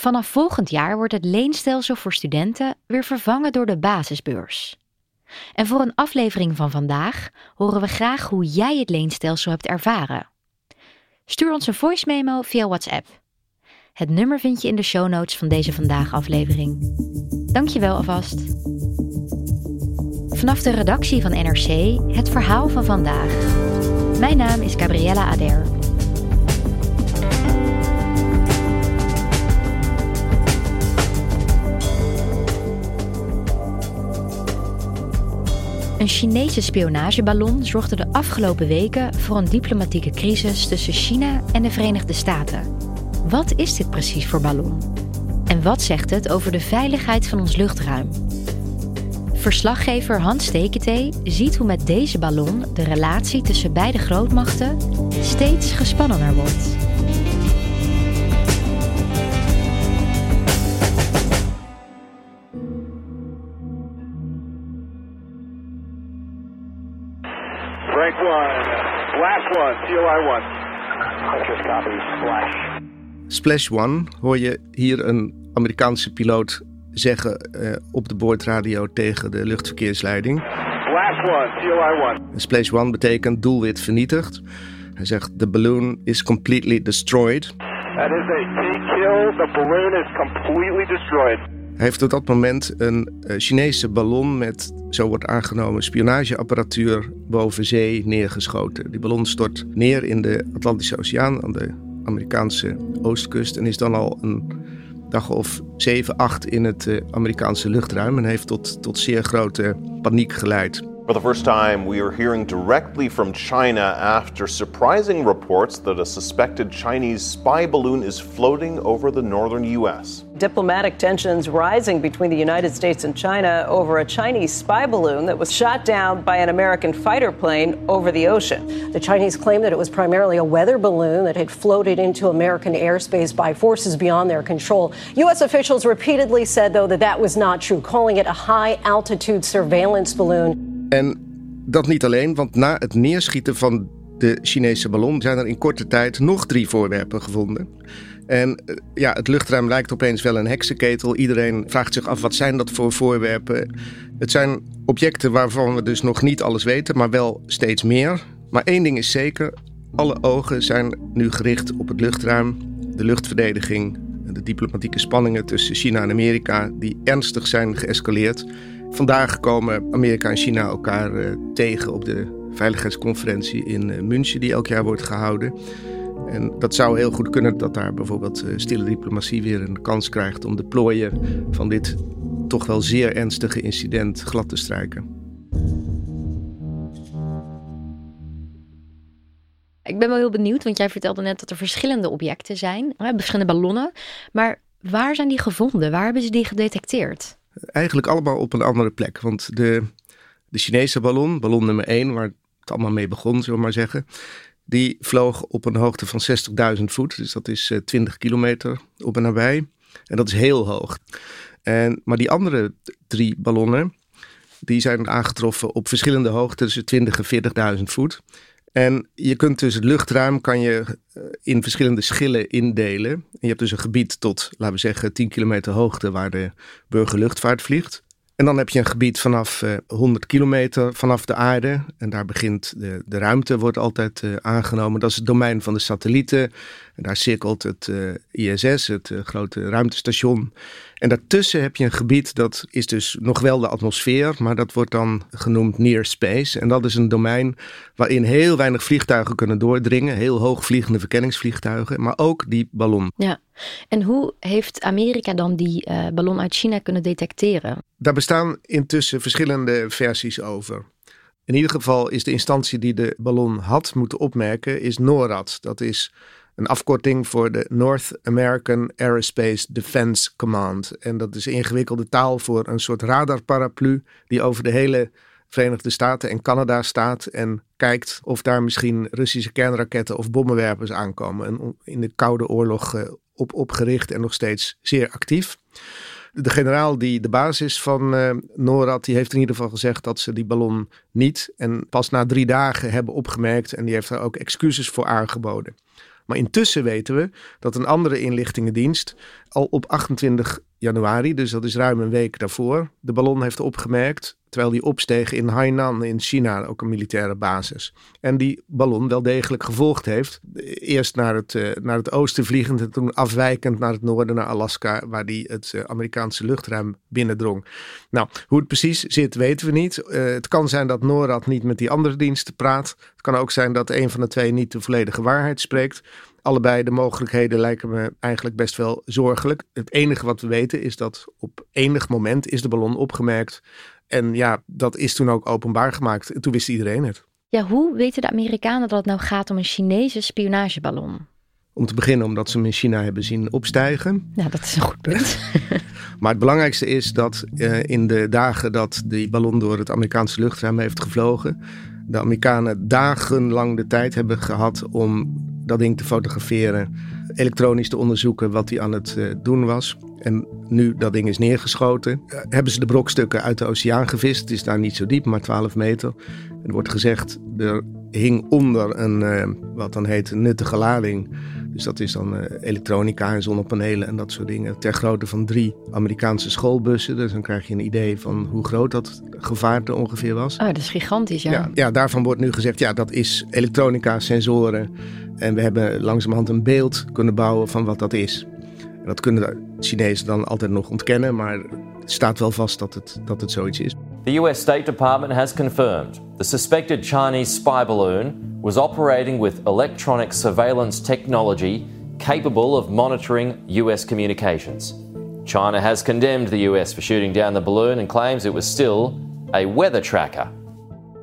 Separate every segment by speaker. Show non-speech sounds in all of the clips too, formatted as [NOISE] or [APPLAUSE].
Speaker 1: Vanaf volgend jaar wordt het leenstelsel voor studenten weer vervangen door de basisbeurs. En voor een aflevering van vandaag horen we graag hoe jij het leenstelsel hebt ervaren. Stuur ons een voice memo via WhatsApp. Het nummer vind je in de show notes van deze vandaag aflevering. Dankjewel alvast. Vanaf de redactie van NRC het verhaal van vandaag. Mijn naam is Gabriella Ader. Een Chinese spionageballon zorgde de afgelopen weken voor een diplomatieke crisis tussen China en de Verenigde Staten. Wat is dit precies voor ballon? En wat zegt het over de veiligheid van ons luchtruim? Verslaggever Hans Steketee ziet hoe met deze ballon de relatie tussen beide grootmachten steeds gespannener wordt.
Speaker 2: Blast 1, COI 1.
Speaker 3: Just copy, splash.
Speaker 4: Splash One hoor je hier een Amerikaanse piloot zeggen eh, op de boordradio tegen de luchtverkeersleiding.
Speaker 2: Blast 1, COI 1.
Speaker 4: Splash One betekent doelwit vernietigd. Hij zegt: The balloon is completely destroyed.
Speaker 2: That is a T-kill. The balloon is completely destroyed.
Speaker 4: Heeft op dat moment een eh, Chinese ballon met, zo wordt aangenomen, spionageapparatuur boven zee neergeschoten. Die ballon stort neer in de Atlantische Oceaan aan de Amerikaanse oostkust en is dan al een dag of 7, 8 in het eh, Amerikaanse luchtruim en heeft tot, tot zeer grote paniek geleid.
Speaker 5: For the first time, we are hearing directly from China after surprising reports that a suspected Chinese spy balloon is floating over the northern U.S.
Speaker 6: Diplomatic tensions rising between the United States and China over a Chinese spy balloon that was shot down by an American fighter plane over the ocean.
Speaker 7: The Chinese claim that it was primarily a weather balloon that had floated into American airspace by forces beyond their control. U.S. officials repeatedly said, though, that that was not true, calling it a high altitude surveillance balloon.
Speaker 4: En dat niet alleen, want na het neerschieten van de Chinese ballon zijn er in korte tijd nog drie voorwerpen gevonden. En eh, ja, het luchtruim lijkt opeens wel een heksenketel. Iedereen vraagt zich af wat zijn dat voor voorwerpen. Het zijn objecten waarvan we dus nog niet alles weten, maar wel steeds meer. Maar één ding is zeker: alle ogen zijn nu gericht op het luchtruim, de luchtverdediging, de diplomatieke spanningen tussen China en Amerika, die ernstig zijn geëscaleerd. Vandaag komen Amerika en China elkaar uh, tegen op de veiligheidsconferentie in uh, München, die elk jaar wordt gehouden. En dat zou heel goed kunnen dat daar bijvoorbeeld uh, stille diplomatie weer een kans krijgt om de plooien van dit toch wel zeer ernstige incident glad te strijken.
Speaker 1: Ik ben wel heel benieuwd, want jij vertelde net dat er verschillende objecten zijn, verschillende ballonnen. Maar waar zijn die gevonden? Waar hebben ze die gedetecteerd?
Speaker 4: Eigenlijk allemaal op een andere plek. Want de, de Chinese ballon, ballon nummer 1, waar het allemaal mee begon, zullen we maar zeggen. Die vloog op een hoogte van 60.000 voet. Dus dat is uh, 20 kilometer op en nabij. En dat is heel hoog. En, maar die andere drie ballonnen, die zijn aangetroffen op verschillende hoogten, tussen 20 en 40.000 voet. En je kunt dus het luchtruim kan je in verschillende schillen indelen. En je hebt dus een gebied tot, laten we zeggen, 10 kilometer hoogte waar de burgerluchtvaart vliegt. En dan heb je een gebied vanaf uh, 100 kilometer vanaf de aarde. En daar begint de, de ruimte, wordt altijd uh, aangenomen. Dat is het domein van de satellieten. En daar cirkelt het ISS, het grote ruimtestation. En daartussen heb je een gebied dat is dus nog wel de atmosfeer, maar dat wordt dan genoemd near space. En dat is een domein waarin heel weinig vliegtuigen kunnen doordringen. Heel hoogvliegende verkenningsvliegtuigen, maar ook die ballon.
Speaker 1: Ja, en hoe heeft Amerika dan die uh, ballon uit China kunnen detecteren?
Speaker 4: Daar bestaan intussen verschillende versies over. In ieder geval is de instantie die de ballon had moeten opmerken, is NORAD. Dat is een afkorting voor de North American Aerospace Defense Command. En dat is ingewikkelde taal voor een soort radarparaplu die over de hele Verenigde Staten en Canada staat en kijkt of daar misschien Russische kernraketten of bommenwerpers aankomen. En in de Koude Oorlog uh, op opgericht en nog steeds zeer actief. De generaal die de basis van uh, NORAD, die heeft in ieder geval gezegd dat ze die ballon niet en pas na drie dagen hebben opgemerkt. En die heeft daar ook excuses voor aangeboden. Maar intussen weten we dat een andere inlichtingendienst al op 28 januari, dus dat is ruim een week daarvoor, de ballon heeft opgemerkt. Terwijl die opsteeg in Hainan in China, ook een militaire basis. En die ballon wel degelijk gevolgd heeft. Eerst naar het, uh, naar het oosten vliegend en toen afwijkend naar het noorden, naar Alaska, waar die het uh, Amerikaanse luchtruim binnendrong. Nou, hoe het precies zit, weten we niet. Uh, het kan zijn dat NORAD niet met die andere diensten praat. Het kan ook zijn dat een van de twee niet de volledige waarheid spreekt. Allebei de mogelijkheden lijken me eigenlijk best wel zorgelijk. Het enige wat we weten is dat op enig moment is de ballon opgemerkt. En ja, dat is toen ook openbaar gemaakt. En toen wist iedereen het.
Speaker 1: Ja, hoe weten de Amerikanen dat het nou gaat om een Chinese spionageballon?
Speaker 4: Om te beginnen omdat ze hem in China hebben zien opstijgen.
Speaker 1: Ja, dat is een goed punt. [LAUGHS]
Speaker 4: maar het belangrijkste is dat uh, in de dagen dat die ballon door het Amerikaanse luchtruim heeft gevlogen, de Amerikanen dagenlang de tijd hebben gehad om dat ding te fotograferen, elektronisch te onderzoeken wat hij aan het uh, doen was. En nu dat ding is neergeschoten, uh, hebben ze de brokstukken uit de oceaan gevist. Het is daar niet zo diep, maar 12 meter. Er wordt gezegd, er hing onder een, uh, wat dan heet, nuttige lading. Dus dat is dan elektronica en zonnepanelen en dat soort dingen. Ter grootte van drie Amerikaanse schoolbussen. Dus dan krijg je een idee van hoe groot dat gevaarte ongeveer was.
Speaker 1: Oh, dat is gigantisch, ja.
Speaker 4: ja. Ja, daarvan wordt nu gezegd, ja, dat is elektronica, sensoren. En we hebben langzamerhand een beeld kunnen bouwen van wat dat is. En dat kunnen de Chinezen dan altijd nog ontkennen, maar staat wel vast dat het, dat het zoiets is.
Speaker 8: The US State Department has confirmed the suspected Chinese spy balloon was operating with electronic surveillance technology capable of monitoring US communications. China has condemned the US for shooting down the balloon and claims it was still a weather tracker.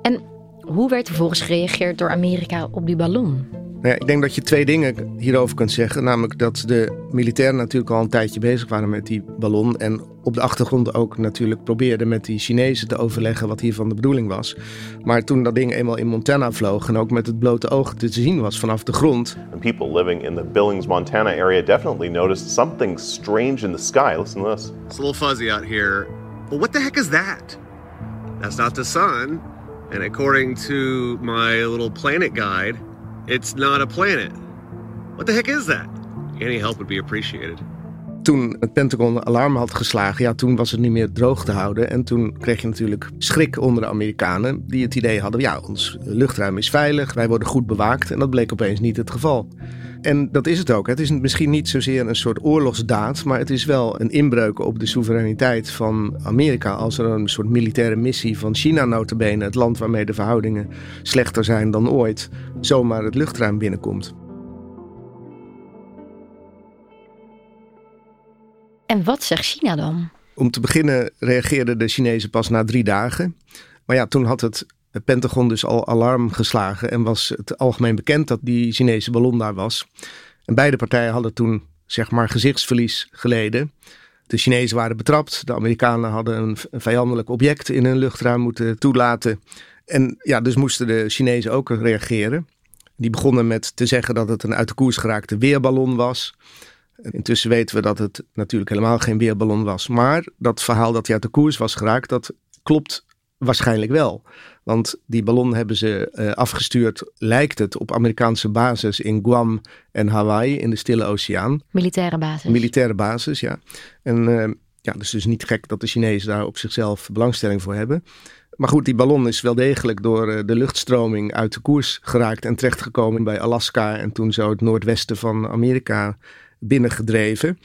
Speaker 1: En hoe werd vervolgens gereageerd door Amerika op die ballon?
Speaker 4: Nou ja, ik denk dat je twee dingen hierover kunt zeggen. Namelijk dat de militairen natuurlijk al een tijdje bezig waren met die ballon. En op de achtergrond ook natuurlijk probeerden met die Chinezen te overleggen wat hiervan de bedoeling was. Maar toen dat ding eenmaal in Montana vloog en ook met het blote oog te zien was vanaf de grond.
Speaker 5: And people living in the Billings, Montana area definitely noticed something strange in the sky. Listen to this.
Speaker 9: It's a little fuzzy out here. But what the heck is that? That's not the sun. And according to my little planet guide, It's not a planet. What the heck is that? Any help would be appreciated.
Speaker 4: Toen het Pentagon alarm had geslagen, ja, toen was het niet meer droog te houden. En toen kreeg je natuurlijk schrik onder de Amerikanen, die het idee hadden: ja, ons luchtruim is veilig, wij worden goed bewaakt. En dat bleek opeens niet het geval. En dat is het ook. Het is misschien niet zozeer een soort oorlogsdaad, maar het is wel een inbreuk op de soevereiniteit van Amerika. Als er een soort militaire missie van China notabene, het land waarmee de verhoudingen slechter zijn dan ooit, zomaar het luchtruim binnenkomt.
Speaker 1: En wat zegt China dan?
Speaker 4: Om te beginnen reageerden de Chinezen pas na drie dagen. Maar ja, toen had het het Pentagon dus al alarm geslagen en was het algemeen bekend dat die Chinese ballon daar was. En beide partijen hadden toen zeg maar gezichtsverlies geleden. De Chinezen waren betrapt, de Amerikanen hadden een, vijandelijk object in hun luchtruim moeten toelaten. En ja, dus moesten de Chinezen ook reageren. Die begonnen met te zeggen dat het een uit de koers geraakte weerballon was. Intussen weten we dat het natuurlijk helemaal geen weerballon was. Maar dat verhaal dat hij uit de koers was geraakt, dat klopt waarschijnlijk wel. Want die ballon hebben ze uh, afgestuurd, lijkt het, op Amerikaanse basis in Guam en Hawaii in de Stille Oceaan.
Speaker 1: Militaire basis.
Speaker 4: Militaire basis, ja. En uh, Ja, dus dus niet gek dat de Chinezen daar op zichzelf belangstelling voor hebben. Maar goed, die ballon is wel degelijk door eh, de luchtstroming uit de koers geraakt en terechtgekomen bij Alaska en toen zo het noordwesten van Amerika binnengedreven.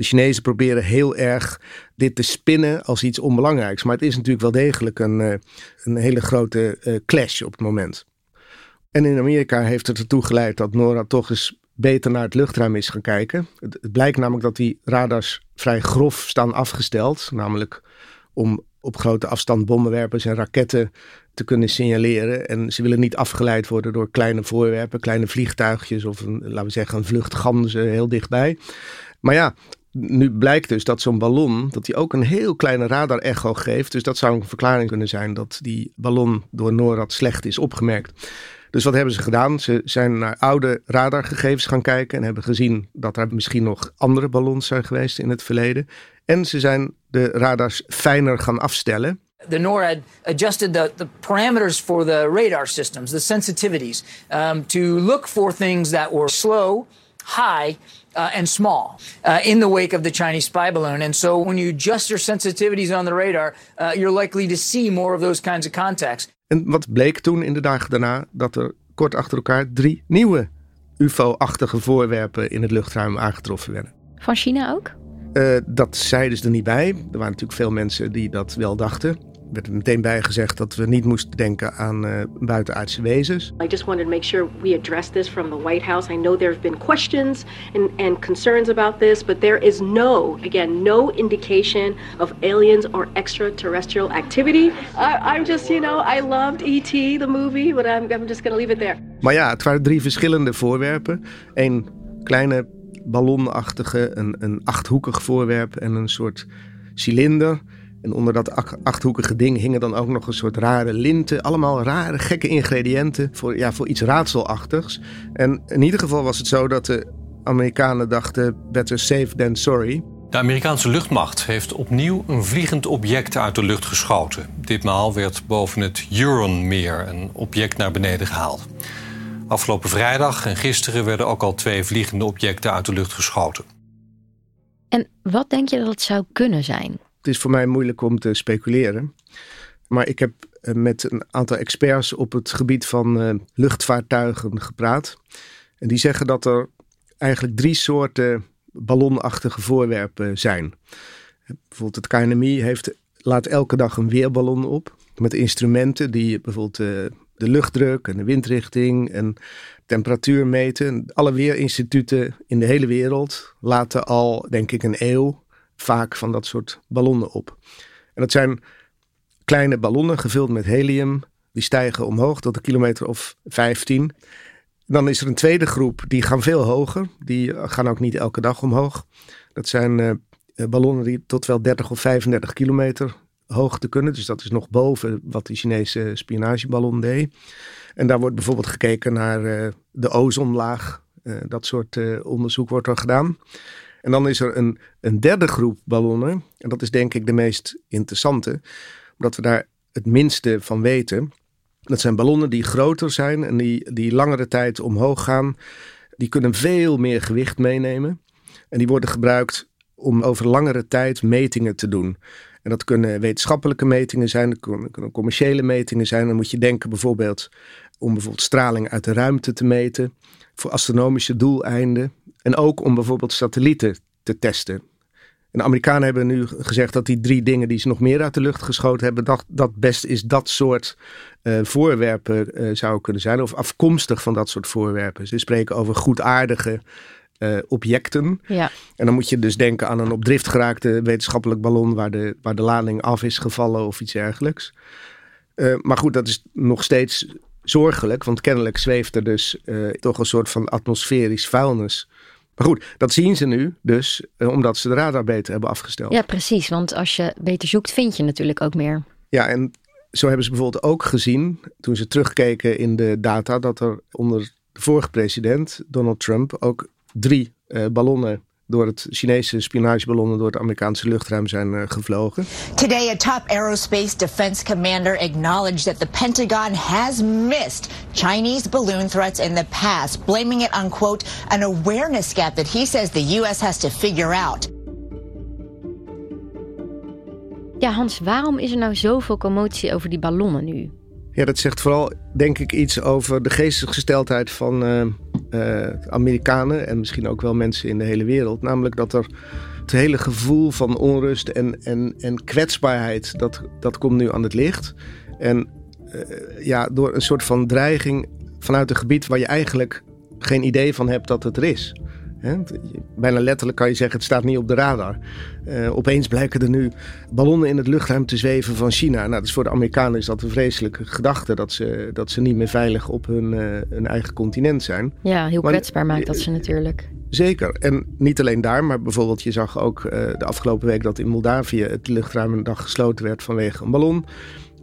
Speaker 4: De Chinezen proberen heel erg dit te spinnen als iets onbelangrijks. Maar het is natuurlijk wel degelijk een, eh, een hele grote eh, clash op het moment. En in Amerika heeft het ertoe geleid dat NORAD toch eens beter naar het luchtruim is gaan kijken. Het, blijkt namelijk dat die radars vrij grof staan afgesteld. Namelijk om op grote afstand bommenwerpers en raketten te kunnen signaleren. En ze willen niet afgeleid worden door kleine voorwerpen, kleine vliegtuigjes of een, laten we zeggen, een vlucht heel dichtbij. Maar ja, nu blijkt dus dat zo'n ballon, dat die ook een heel kleine radar-echo geeft. Dus dat zou een verklaring kunnen zijn dat die ballon door NORAD slecht is opgemerkt. Dus wat hebben ze gedaan? Ze zijn naar oude radargegevens gaan kijken en hebben gezien dat er misschien nog andere ballons zijn geweest in het verleden. En ze zijn de radars fijner gaan afstellen.
Speaker 10: The NORAD adjusted the, the parameters for the radar systems, the sensitivities, um, to look for things that were slow, high, uh, and small uh, in the wake of the Chinese spy balloon. And so when you adjust your sensitivities on the radar, uh, you're likely to see more of those kinds of contacts.
Speaker 4: En wat bleek toen in de dagen daarna? Dat er kort achter elkaar drie nieuwe UFO-achtige voorwerpen in het luchtruim aangetroffen werden.
Speaker 1: Van China ook?
Speaker 4: Uh, dat zeiden ze er niet bij. Er waren natuurlijk veel mensen die dat wel dachten werd er meteen bij gezegd dat we niet moesten denken aan uh, buitenaardse wezens.
Speaker 11: I just wanted to make sure we address this from the White House. I know there have been questions and, and concerns about this, but there is no, again, no indication of aliens or extraterrestrial activity. I, I'm just, you know, I loved E.T., the movie, but I'm, I'm just going to leave it there.
Speaker 4: Maar ja, het waren drie verschillende voorwerpen. Een kleine ballonachtige, een, een achthoekig voorwerp en een soort cilinder en onder dat achthoekige ding hingen dan ook nog een soort rare linten. Allemaal rare, gekke ingrediënten voor, ja, voor iets raadselachtigs. En in ieder geval was het zo dat de Amerikanen dachten: better safe than sorry.
Speaker 12: De Amerikaanse luchtmacht heeft opnieuw een vliegend object uit de lucht geschoten. Ditmaal werd boven het Huronmeer een object naar beneden gehaald. Afgelopen vrijdag en gisteren werden ook al twee vliegende objecten uit de lucht geschoten.
Speaker 1: En wat denk je dat het zou kunnen zijn?
Speaker 4: Het is voor mij moeilijk om te speculeren. Maar ik heb eh, met een aantal experts op het gebied van uh, luchtvaartuigen gepraat. En die zeggen dat er eigenlijk drie soorten ballonachtige voorwerpen zijn. Bijvoorbeeld het KNMI heeft, laat elke dag een weerballon op. Met instrumenten die bijvoorbeeld uh, de luchtdruk en de windrichting en temperatuur meten. Alle weerinstituten in de hele wereld laten al, denk ik, een eeuw vaak van dat soort ballonnen op. En dat zijn kleine ballonnen gevuld met helium. Die stijgen omhoog tot een kilometer of 15. Dan is er een tweede groep, die gaan veel hoger. Die gaan ook niet elke dag omhoog. Dat zijn uh, ballonnen die tot wel 30 of 35 kilometer hoogte kunnen. Dus dat is nog boven wat die Chinese spionageballon deed. En daar wordt bijvoorbeeld gekeken naar uh, de ozonlaag. Dat soort onderzoek wordt er gedaan. En dan is er een, een derde groep ballonnen. En dat is denk ik de meest interessante. Omdat we daar het minste van weten. Dat zijn ballonnen die groter zijn en die, die langere tijd omhoog gaan. Die kunnen veel meer gewicht meenemen. En die worden gebruikt om over langere tijd metingen te doen. En dat kunnen wetenschappelijke metingen zijn, dat kunnen commerciële metingen zijn. Dan moet je denken bijvoorbeeld om bijvoorbeeld straling uit de ruimte te meten. Voor astronomische doeleinden. En ook om bijvoorbeeld satellieten te testen. En de Amerikanen hebben nu gezegd dat die drie dingen die ze nog meer uit de lucht geschoten hebben, dat, dat best is dat soort uh, voorwerpen uh, zou kunnen zijn. Of afkomstig van dat soort voorwerpen. Ze spreken over goedaardige uh, objecten.
Speaker 1: Ja.
Speaker 4: En dan moet je dus denken aan een op drift geraakte wetenschappelijk ballon waar de, waar de lading af is gevallen of iets dergelijks. maar goed, dat is nog steeds zorgelijk, want kennelijk zweeft er dus toch een soort van atmosferisch vuilnis maar goed, dat zien ze nu dus eh, omdat ze de radar beter hebben afgesteld.
Speaker 1: Ja, precies. Want als je beter zoekt, vind je natuurlijk ook meer.
Speaker 4: Ja, en zo hebben ze bijvoorbeeld ook gezien, toen ze terugkeken in de data, dat er onder de vorige president, Donald Trump, ook drie uh, ballonnen door het Chinese spionageballonnen door het Amerikaanse luchtruim zijn uh, gevlogen.
Speaker 13: Today a top aerospace defense commander acknowledged that the Pentagon has missed Chinese balloon threats in the past, blaming it on quote an awareness gap that he says the US has to figure out.
Speaker 1: Ja, Hans, waarom is er nou zoveel commotie over die ballonnen nu?
Speaker 4: Ja, dat zegt vooral, denk ik, iets over de geestesgesteldheid van uh, uh, Amerikanen en misschien ook wel mensen in de hele wereld. Namelijk dat er het hele gevoel van onrust en, en, en kwetsbaarheid, dat, dat komt nu aan het licht. En uh, ja, door een soort van dreiging vanuit een gebied waar je eigenlijk geen idee van hebt dat het er is. He, bijna letterlijk kan je zeggen, het staat niet op de radar. Uh, opeens blijken er nu ballonnen in het luchtruim te zweven van China. Nou, dus voor de Amerikanen is dat een vreselijke gedachte... dat ze, dat ze niet meer veilig op hun, uh, hun eigen continent zijn.
Speaker 1: Ja, heel kwetsbaar maakt dat ze natuurlijk.
Speaker 4: Zeker. En niet alleen daar, maar bijvoorbeeld je zag ook uh, de afgelopen week... dat in Moldavië het luchtruim een dag gesloten werd vanwege een ballon.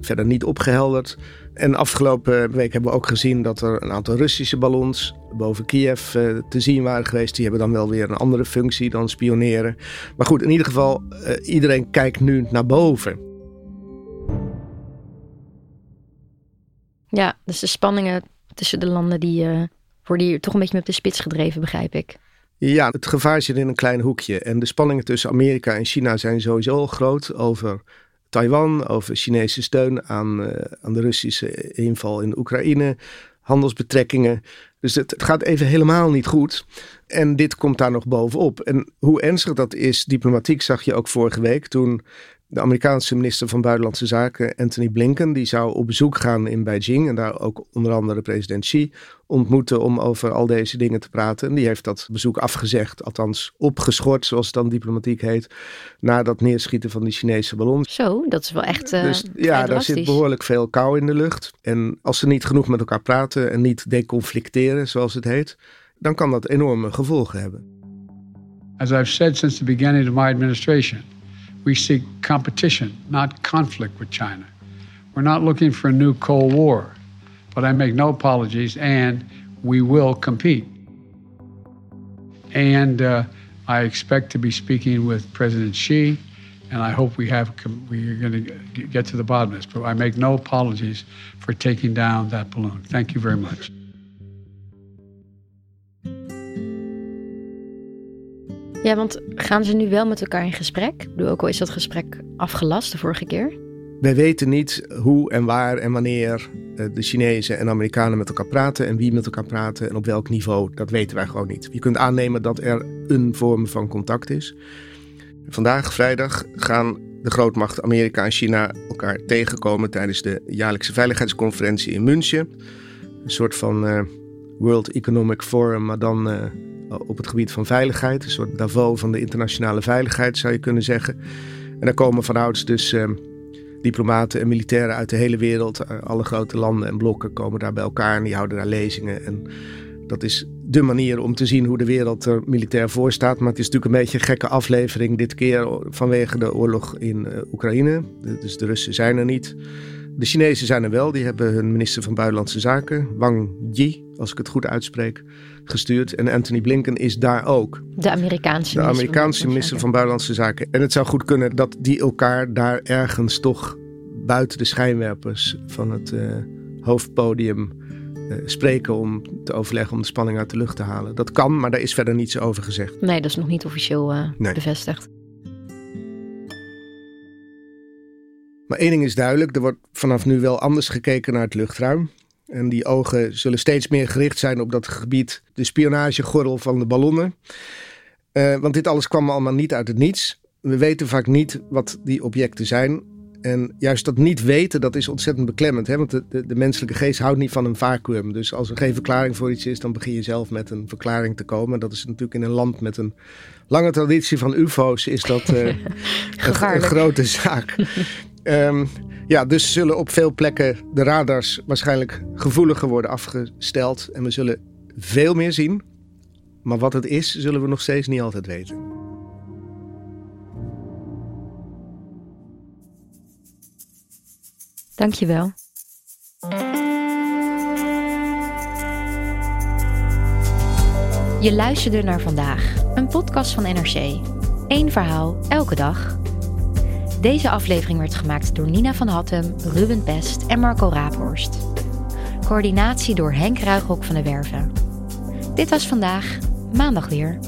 Speaker 4: Verder niet opgehelderd. En afgelopen week hebben we ook gezien dat er een aantal Russische ballons boven Kiev uh, te zien waren geweest. Die hebben dan wel weer een andere functie dan spioneren. Maar goed, in ieder geval, uh, iedereen kijkt nu naar boven.
Speaker 1: Ja, dus de spanningen tussen de landen die uh, worden hier toch een beetje met de spits gedreven, begrijp ik.
Speaker 4: Ja, het gevaar zit in een klein hoekje. En de spanningen tussen Amerika en China zijn sowieso al groot over Taiwan, over Chinese steun aan, uh, aan de Russische inval in Oekraïne, handelsbetrekkingen. Dus het, het, gaat even helemaal niet goed. En dit komt daar nog bovenop. En hoe ernstig dat is, diplomatiek, zag je ook vorige week toen de Amerikaanse minister van Buitenlandse Zaken, Anthony Blinken, die zou op bezoek gaan in Beijing en daar ook onder andere president Xi ontmoeten om over al deze dingen te praten. En die heeft dat bezoek afgezegd, althans opgeschort, zoals het dan diplomatiek heet, na dat neerschieten van die Chinese ballon.
Speaker 1: Zo, dat is wel echt. Uh,
Speaker 4: dus ja, daar zit behoorlijk veel kou in de lucht. En als ze niet genoeg met elkaar praten en niet deconflicteren, zoals het heet, dan kan dat enorme gevolgen hebben.
Speaker 14: As I've said since the beginning of my administration. We seek competition, not conflict with China. We're not looking for a new Cold War, but I make no apologies, and we will compete. And uh, I expect to be speaking with President Xi, and I hope we have we are going to get to the bottom of this. But I make no apologies for taking down that balloon. Thank you very much.
Speaker 1: Ja, want gaan ze nu wel met elkaar in gesprek? Ook al is dat gesprek afgelast de vorige keer.
Speaker 4: Wij weten niet hoe en waar en wanneer de Chinezen en Amerikanen met elkaar praten en wie met elkaar praten en op welk niveau. Dat weten wij gewoon niet. Je kunt aannemen dat er een vorm van contact is. Vandaag, vrijdag, gaan de grootmachten Amerika en China elkaar tegenkomen tijdens de jaarlijkse veiligheidsconferentie in München. Een soort van uh, World Economic Forum, maar dan uh, op het gebied van veiligheid. Een soort Davos van de internationale veiligheid zou je kunnen zeggen. En daar komen vanouds dus uh, diplomaten en militairen uit de hele wereld. Uh, alle grote landen en blokken komen daar bij elkaar en die houden daar lezingen. En dat is de manier om te zien hoe de wereld er militair voor staat. Maar het is natuurlijk een beetje een gekke aflevering dit keer vanwege de oorlog in uh, Oekraïne. Dus de Russen zijn er niet. De Chinezen zijn er wel. Die hebben hun minister van Buitenlandse Zaken, Wang Yi, als ik het goed uitspreek, gestuurd. En Anthony Blinken is daar ook.
Speaker 1: De Amerikaanse
Speaker 4: De
Speaker 1: minister
Speaker 4: Amerikaanse
Speaker 1: van
Speaker 4: minister van Buitenlandse Zaken. En het zou goed kunnen dat die elkaar daar ergens toch buiten de schijnwerpers van het uh, hoofdpodium uh, spreken om te overleggen om de spanning uit de lucht te halen. Dat kan, maar daar is verder niets over gezegd.
Speaker 1: Nee, dat is nog niet officieel uh,
Speaker 4: Nee.
Speaker 1: bevestigd.
Speaker 4: Maar één ding is duidelijk, er wordt vanaf nu wel anders gekeken naar het luchtruim. En die ogen zullen steeds meer gericht zijn op dat gebied, de spionagegordel van de ballonnen. Uh, want dit alles kwam allemaal niet uit het niets. We weten vaak niet wat die objecten zijn. En juist dat niet weten, dat is ontzettend beklemmend. Hè? Want de, de, de menselijke geest houdt niet van een vacuüm. Dus als er geen verklaring voor iets is, dan begin je zelf met een verklaring te komen. Dat is natuurlijk in een land met een lange traditie van ufo's, is dat uh, [LAUGHS] een, een grote zaak. [LAUGHS] Um, ja, dus zullen op veel plekken de radars waarschijnlijk gevoeliger worden afgesteld. En we zullen veel meer zien. Maar wat het is, zullen we nog steeds niet altijd weten.
Speaker 1: Dankjewel. Je luisterde naar vandaag, een podcast van NRC. Eén verhaal, elke dag. Deze aflevering werd gemaakt door Nina van Hattem, Ruben Best en Marco Raaphorst. Coördinatie door Henk Ruighok van de Werven. Dit was vandaag, maandag weer.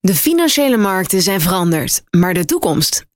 Speaker 15: De financiële markten zijn veranderd, maar de toekomst